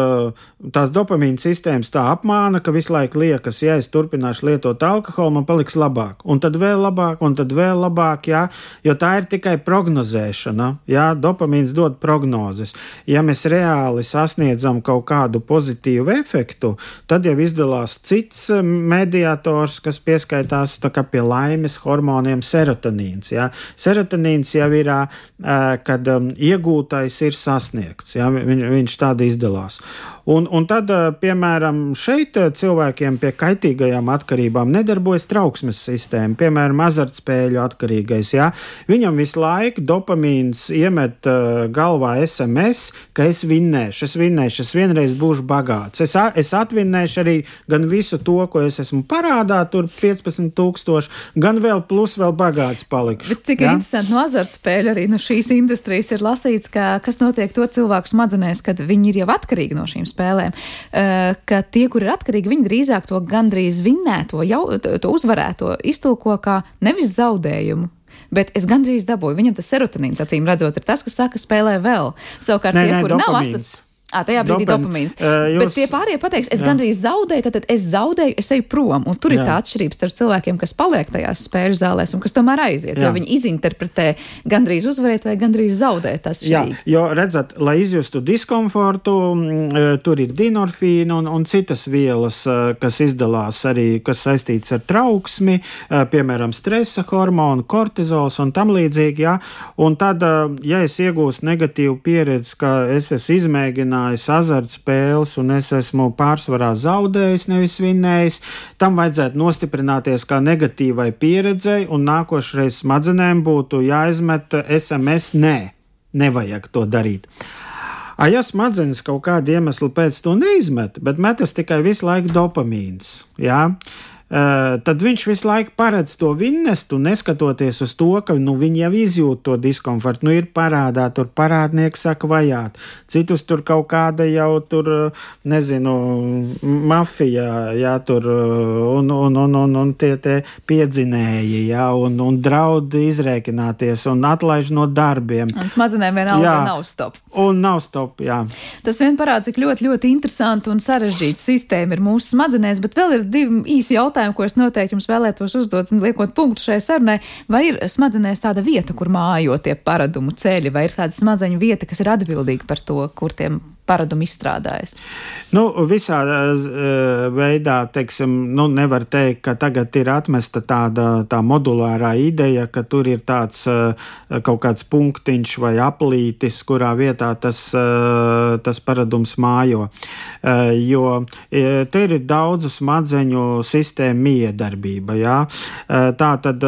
tās dopamīna sistēmas tā apmāna, ka visu laiku liekas, ja es turpināšu lietot alkoholu, man paliks labāk, un tad vēl labāk, un tad vēl labāk, jā, jo tā ir tikai prognozēšana. Jā, dopamīns dod prognozes. Ja mēs reāli sasniedzam kaut kādu pozitīvu efektu, tad jau izdalās cits mediators, kas pieskaitās pie laimes hormoniem, serotonīns. Jā. Serotonīns jau ir, kad iegūtais ir sasniegts. Jā, viņ, viņš tādā izdalās. Un, un tad, eh, piemēram, šeit eh, cilvēkiem pie kaitīgajām atkarībām nedarbojas trauksmes sistēma, piemēram, azartspēļu atkarīgais. Jā. Viņam visu laiku dopamīns iemet uh, galvā SMS, ka es vinnēšu, es vinnēšu, es vienreiz būšu bagāts. Es, es atvinnēšu arī gan visu to, ko es esmu parādā, tur 15,000, gan vēl plus vēl bagāts palikšu. Bet cik jā? interesanti no azartspēļu arī no šīs industrijas ir lasīts, ka, kas notiek to cilvēku smadzenēs, kad viņi ir jau atkarīgi no šīm spēlēm, eh, ka tie, kur ir atkarīgi, viņi drīzāk to gandrīz vinnēto, jau to uzvarēto iztulko kā nevis zaudējumu, bet es gandrīz dabūju. Viņam tas serotonīns, acīm redzot, ir tas, kas saka, spēlē vēl. Savukārt, nē, tie, nē, kuri nav atklāti. À, tajā brīdī dopamīns. Uh, jūs, Bet tie pārējie pateiks, es jā. gandrīz zaudēju, tad, es zaudēju, es eju prom. Un tur jā. ir tā atšķirība starp cilvēkiem, kas paliek tajās spēļu zālēs un kas tomēr aiziet. Jā. Jo viņi izinterpretē gandrīz uzvarēt vai gandrīz zaudēt. Jā, jo redzat, lai izjustu diskomfortu, tur ir dinorfīna un, un citas vielas, kas izdalās arī, kas saistīts ar trauksmi, piemēram, stresa hormonu, kortizols un tam līdzīgi. Jā. Un tad, ja es iegūstu negatīvu pieredzi, ka es esmu izmēģinājis, mēģinājis azartspēles, un es esmu pārsvarā zaudējis, nevis vinnējis. Tam vajadzētu nostiprināties kā negatīvai pieredzei, un nākošais smadzenēm būtu jāizmet SMS nē, nevajag to darīt. A, ja smadzenes kaut kādu iemeslu pēc to neizmet, bet metas tikai visu laiku dopamīns, jā, Eh, tad viņš visu laiku paredz to vinnestu, neskatoties uz to, ka nu, viņi jau izjūt to diskomfortu. Nu, ir parādā, tur parādnieks saka, vajāt. Citus tur kaut kāda jau tur, nezinu, mafija, jā, tur un, un, un, un, un tie, tie piedzinēji, jā, un, un draudi izrēķināties un atlaiž no darbiem. Un smadzenēm vienalga nav stop. Un nav stop, jā. Tas vien parāda, cik ļoti, ļoti interesanti un sarežģīta sistēma ir mūsu smadzenēs, bet vēl ir divi īsi jautājumi jautājumu, ko es noteikti jums vēlētos uzdot, liekot punktu šai sarunai. Vai ir smadzenēs tāda vieta, kur mājo tie paradumu ceļi, vai ir tāda smadzeņu vieta, kas ir atbildīga par to, kur tiem paradumu izstrādājis? Nu, visā uh, veidā, teiksim, nu, nevar teikt, ka tagad ir atmesta tāda tā modulārā ideja, ka tur ir tāds uh, kaut kāds punktiņš vai aplītis, kurā vietā tas, uh, tas paradums mājo. Jo te ir daudzu smadzeņu sistēmu miedarbība. Jā? Tā tad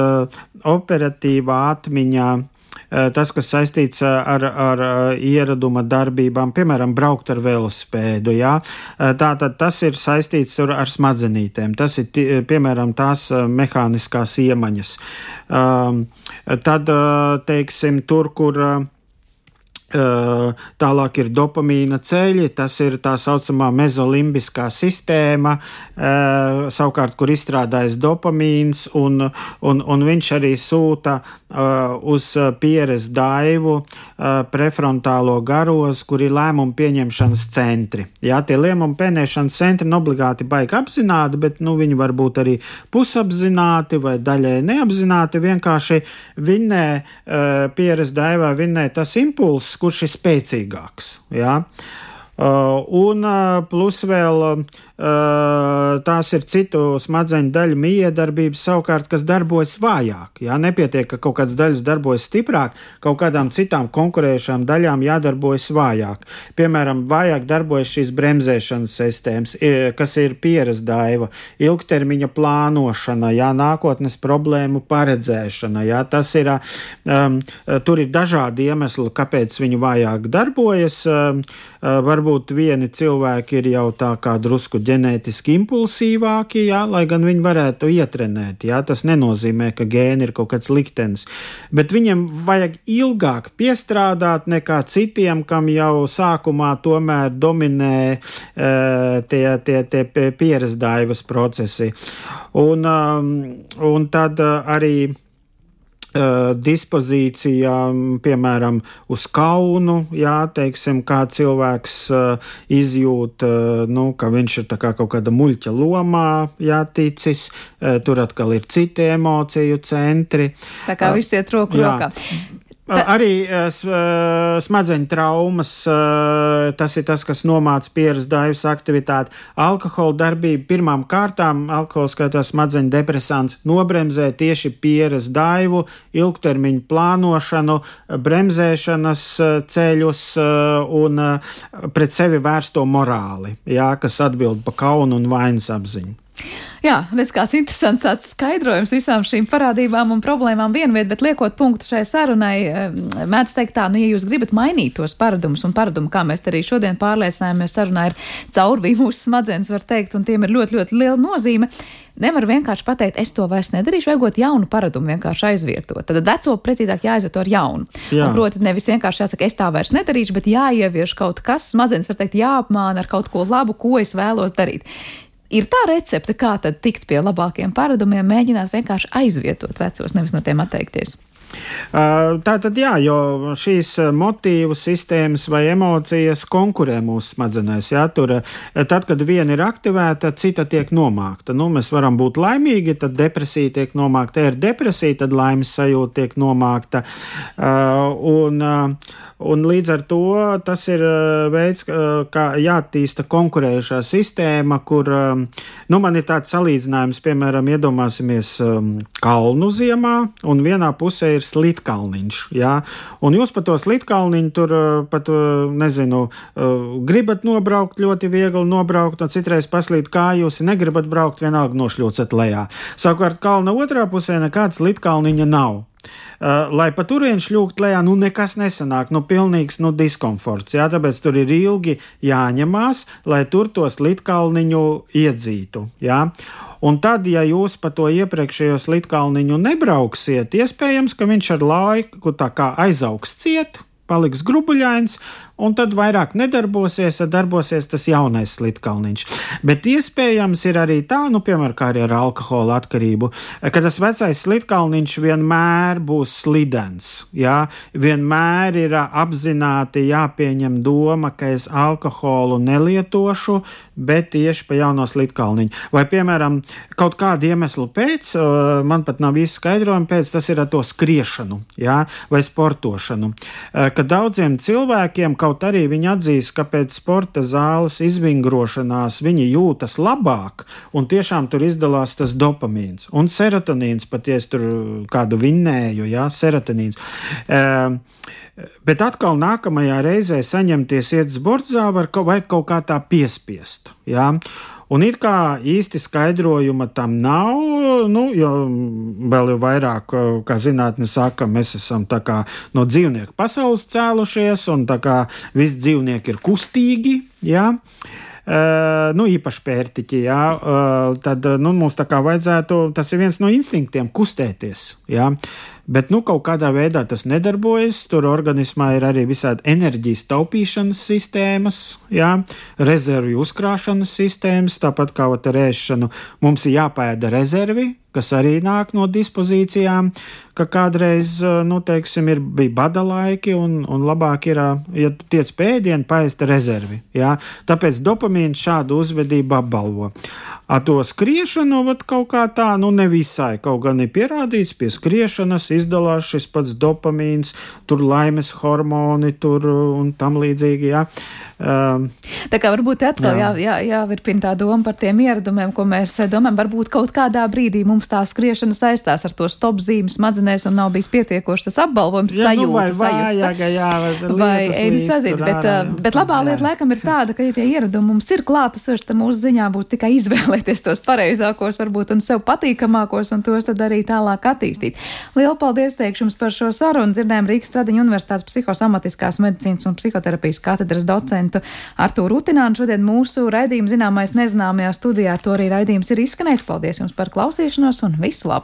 operatīvā atmiņā tas, kas saistīts eh, ar, ar eh, ieraduma darbībām, piemēram, braukt ar velosipēdu. Jā. Tātad tas ir saistīts ar smadzenītēm. Tas ir piemēram tās mehāniskās iemaņas. Ehm, tad, teiksim, tur, kur Tālāk ir dopamīna ceļi, tas ir tā saucamā mezolimbiskā sistēma, savukārt, kur izstrādājas dopamīns, un, un, un viņš arī sūta uz pieres daivu prefrontālo garos, kur ir lēmumu pieņemšanas centri. Jā, tie lēmumu pieņemšanas centri neobligāti baigi apzināti, bet nu, viņi var būt arī pusapzināti vai daļai neapzināti. Vienkārši vinnē pieres daivā, vinnē tas impulss, kurš ir spēcīgāks. Ja? Uh, un uh, plus vēl tās ir citu smadzeņu daļu miedarbības, savukārt, kas darbojas vājāk. Jā, nepietiek, ka kaut kādas daļas darbojas stiprāk, kaut kādām citām konkurējošām daļām jādarbojas vājāk. Piemēram, vājāk darbojas šīs bremzēšanas sistēmas, kas ir pieredze daiva, ilgtermiņa plānošana, jā, nākotnes problēmu paredzēšana. Jā, tas ir, um, tur ir dažādi iemesli, kāpēc viņi vājāk darbojas. Um, var varbūt vieni cilvēki ir jau tā kā drusku ģenētiski impulsīvāki, jā, lai gan viņi varētu ietrenēt. Jā, tas nenozīmē, ka gēni ir kaut kāds liktenis, bet viņiem vajag ilgāk piestrādāt nekā citiem, kam jau sākumā tomēr dominē e, tie, tie, tie pieredzdājas procesi. Un, um, un tad arī Uh, dispozīcijām, piemēram, uz kaunu, jā, teiksim, kā cilvēks uh, izjūt, uh, nu, ka viņš ir kā kaut kāda muļķa lomā jāticis, tur atkal ir citi emociju centri. Tā kā viss iet roku uh, rokā. Arī smadzeņu traumas, tas ir tas, kas nomāca pieras daivas aktivitāti. Alkohola darbība pirmām kārtām, alkohols kā tās smadzeņu depresants, nobremzē tieši pieras daivu, ilgtermiņu plānošanu, bremzēšanas ceļus un pret sevi vērsto morāli, jā, kas atbild pa kaunu un vainas apziņu. Jā, redz, kāds interesants tāds skaidrojums visām šīm parādībām un problēmām vienviet, bet liekot punktu šai sarunai, mēdz teikt tā, nu, ja jūs gribat mainīt tos paradumus un paradumu, kā mēs arī šodien pārliecinājāmies, sarunā ir caurvī mūsu smadzenes, var teikt, un tiem ir ļoti, ļoti liela nozīme. Nevar vienkārši pateikt, es to vairs nedarīšu, vajag jaunu paradumu vienkārši aizvietot. Tad veco precīzāk jāizvieto ar jaunu. Jā. Un, proti, nevis vienkārši jāsaka, es tā vairs nedarīšu, bet jāievieš kaut kas, smadzenes var teikt, jāapmāna ar kaut ko labu, ko es vēlos darīt. Ir tā recepte, kā tad tikt pie labākiem paradumiem, mēģināt vienkārši aizvietot vecos, nevis no tiem atteikties. Tā tad jā, jo šīs motīvu sistēmas vai emocijas konkurē mūsu smadzenēs. Jā, tur, tad, kad viena ir aktivēta, cita tiek nomākta. Nu, mēs varam būt laimīgi, tad depresija tiek nomākta. Ja ir depresija, tad laimes sajūta tiek nomākta. Un, Un līdz ar to tas ir uh, veids, kā jāattīsta konkurējošā sistēma, kur um, nu, man ir tāds salīdzinājums, piemēram, iedomāsimies um, kalnu ziemā, un vienā pusē ir slitkalniņš. Jā? Un jūs pa to slitkalniņu tur uh, pat, uh, nezinu, gribat nobraukt, ļoti viegli nobraukt, un citreiz paslīd kājus, ja negribat braukt, vienalga nošļūcat lejā. Savukārt kalna otrā pusē nekāds slitkalniņa nav. Uh, lai pa turieni šļūkt lejā, nu nekas nesanāk, nu pilnīgs nu, diskomforts. Jā, tāpēc tur ir ilgi jāņemās, lai tur to slitkalniņu iedzītu. Jā. Un tad, ja jūs pa to iepriekšējo slitkalniņu nebrauksiet, iespējams, ka viņš ar laiku aizaugs ciet, paliks grubuļains, un tad vairāk nedarbosies, darbosies tas jaunais slitkalniņš. Bet iespējams ir arī tā, nu, piemēram, kā arī ar alkohola atkarību, ka tas vecais slitkalniņš vienmēr būs slidens. Jā, vienmēr ir apzināti jāpieņem doma, ka es alkoholu nelietošu, bet tieši pa jauno slitkalniņu. Vai, piemēram, kaut kādu iemeslu pēc, man pat nav īsti skaidrojumi pēc, tas ir ar to skriešanu, jā, vai sportošanu. Ka daudziem cilvēkiem kaut Kaut arī viņi atzīst, ka pēc sporta zāles izvingrošanās viņi jūtas labāk, un tiešām tur izdalās tas dopamīns un serotonīns, pat ja es tur kādu vinnēju, jā, serotonīns. E, bet atkal nākamajā reizē saņemties iet uz bordzāvu vai kaut kā tā piespiest. Jā? Un it kā īsti skaidrojuma tam nav, nu, jo vēl jau vairāk, kā zinātnē saka, mēs esam no dzīvnieku pasaules cēlušies, un tā kā visi dzīvnieki ir kustīgi. Ja? Uh, nu, īpaši pērtiķi, jā, uh, tad nu, mums tā kā vajadzētu, tas ir viens no instinktiem, kustēties. Jā. Bet nu, kaut kādā veidā tas nedarbojas. Tur organismā ir arī visādi enerģijas taupīšanas sistēmas, jā, rezervju uzkrāšanas sistēmas, tāpat kā ar ēšanu. Mums ir jāpēda rezervi, kas arī nāk no dispozīcijām, ka kādreiz, nu, teiksim, ir, bija bada laiki, un, un labāk ir, ja tiec pēdienu, paēst rezervi. Jā? Tāpēc dopamīns šādu uzvedību apbalvo. Ar to skriešanu vat, kaut kā tā, nu, nevisai, kaut gan ir pierādīts, pie skriešanas izdalās šis pats dopamīns, tur laimes hormoni tur un tam līdzīgi. Jā. Um, tā kā varbūt atkal jā. Jā, jā, jāvirpina tā doma par tiem ieradumiem, ko mēs domājam, varbūt kaut kādā brīdī mums tā skriešana saistās ar to stop zīmi smadzenēs un nav bijis pietiekoši tas apbalvojums, jā, nu, sajūta, nu, vai vājaga, jā, vai ēdi sazīt, bet, ārā, uh, bet labā lieta laikam ir tāda, ka, ja tie ieradumi mums ir klātesoši, tad mūsu ziņā būtu tikai izvēlēties tos pareizākos, varbūt, un sev patīkamākos, un tos tad arī tālāk attīstīt. Lielu paldies teikšu jums par šo sarunu. Dzirdējām Rīgas Stradiņa Universitātes psihosomatiskās medicīnas un psihoterapijas katedras docentu Artūru Rutinānu. Šodien mūsu raidījuma zināmais nezināmajā studijā ar to arī raidījums ir izskanējis. Paldies jums par klausīšanos un visu labu!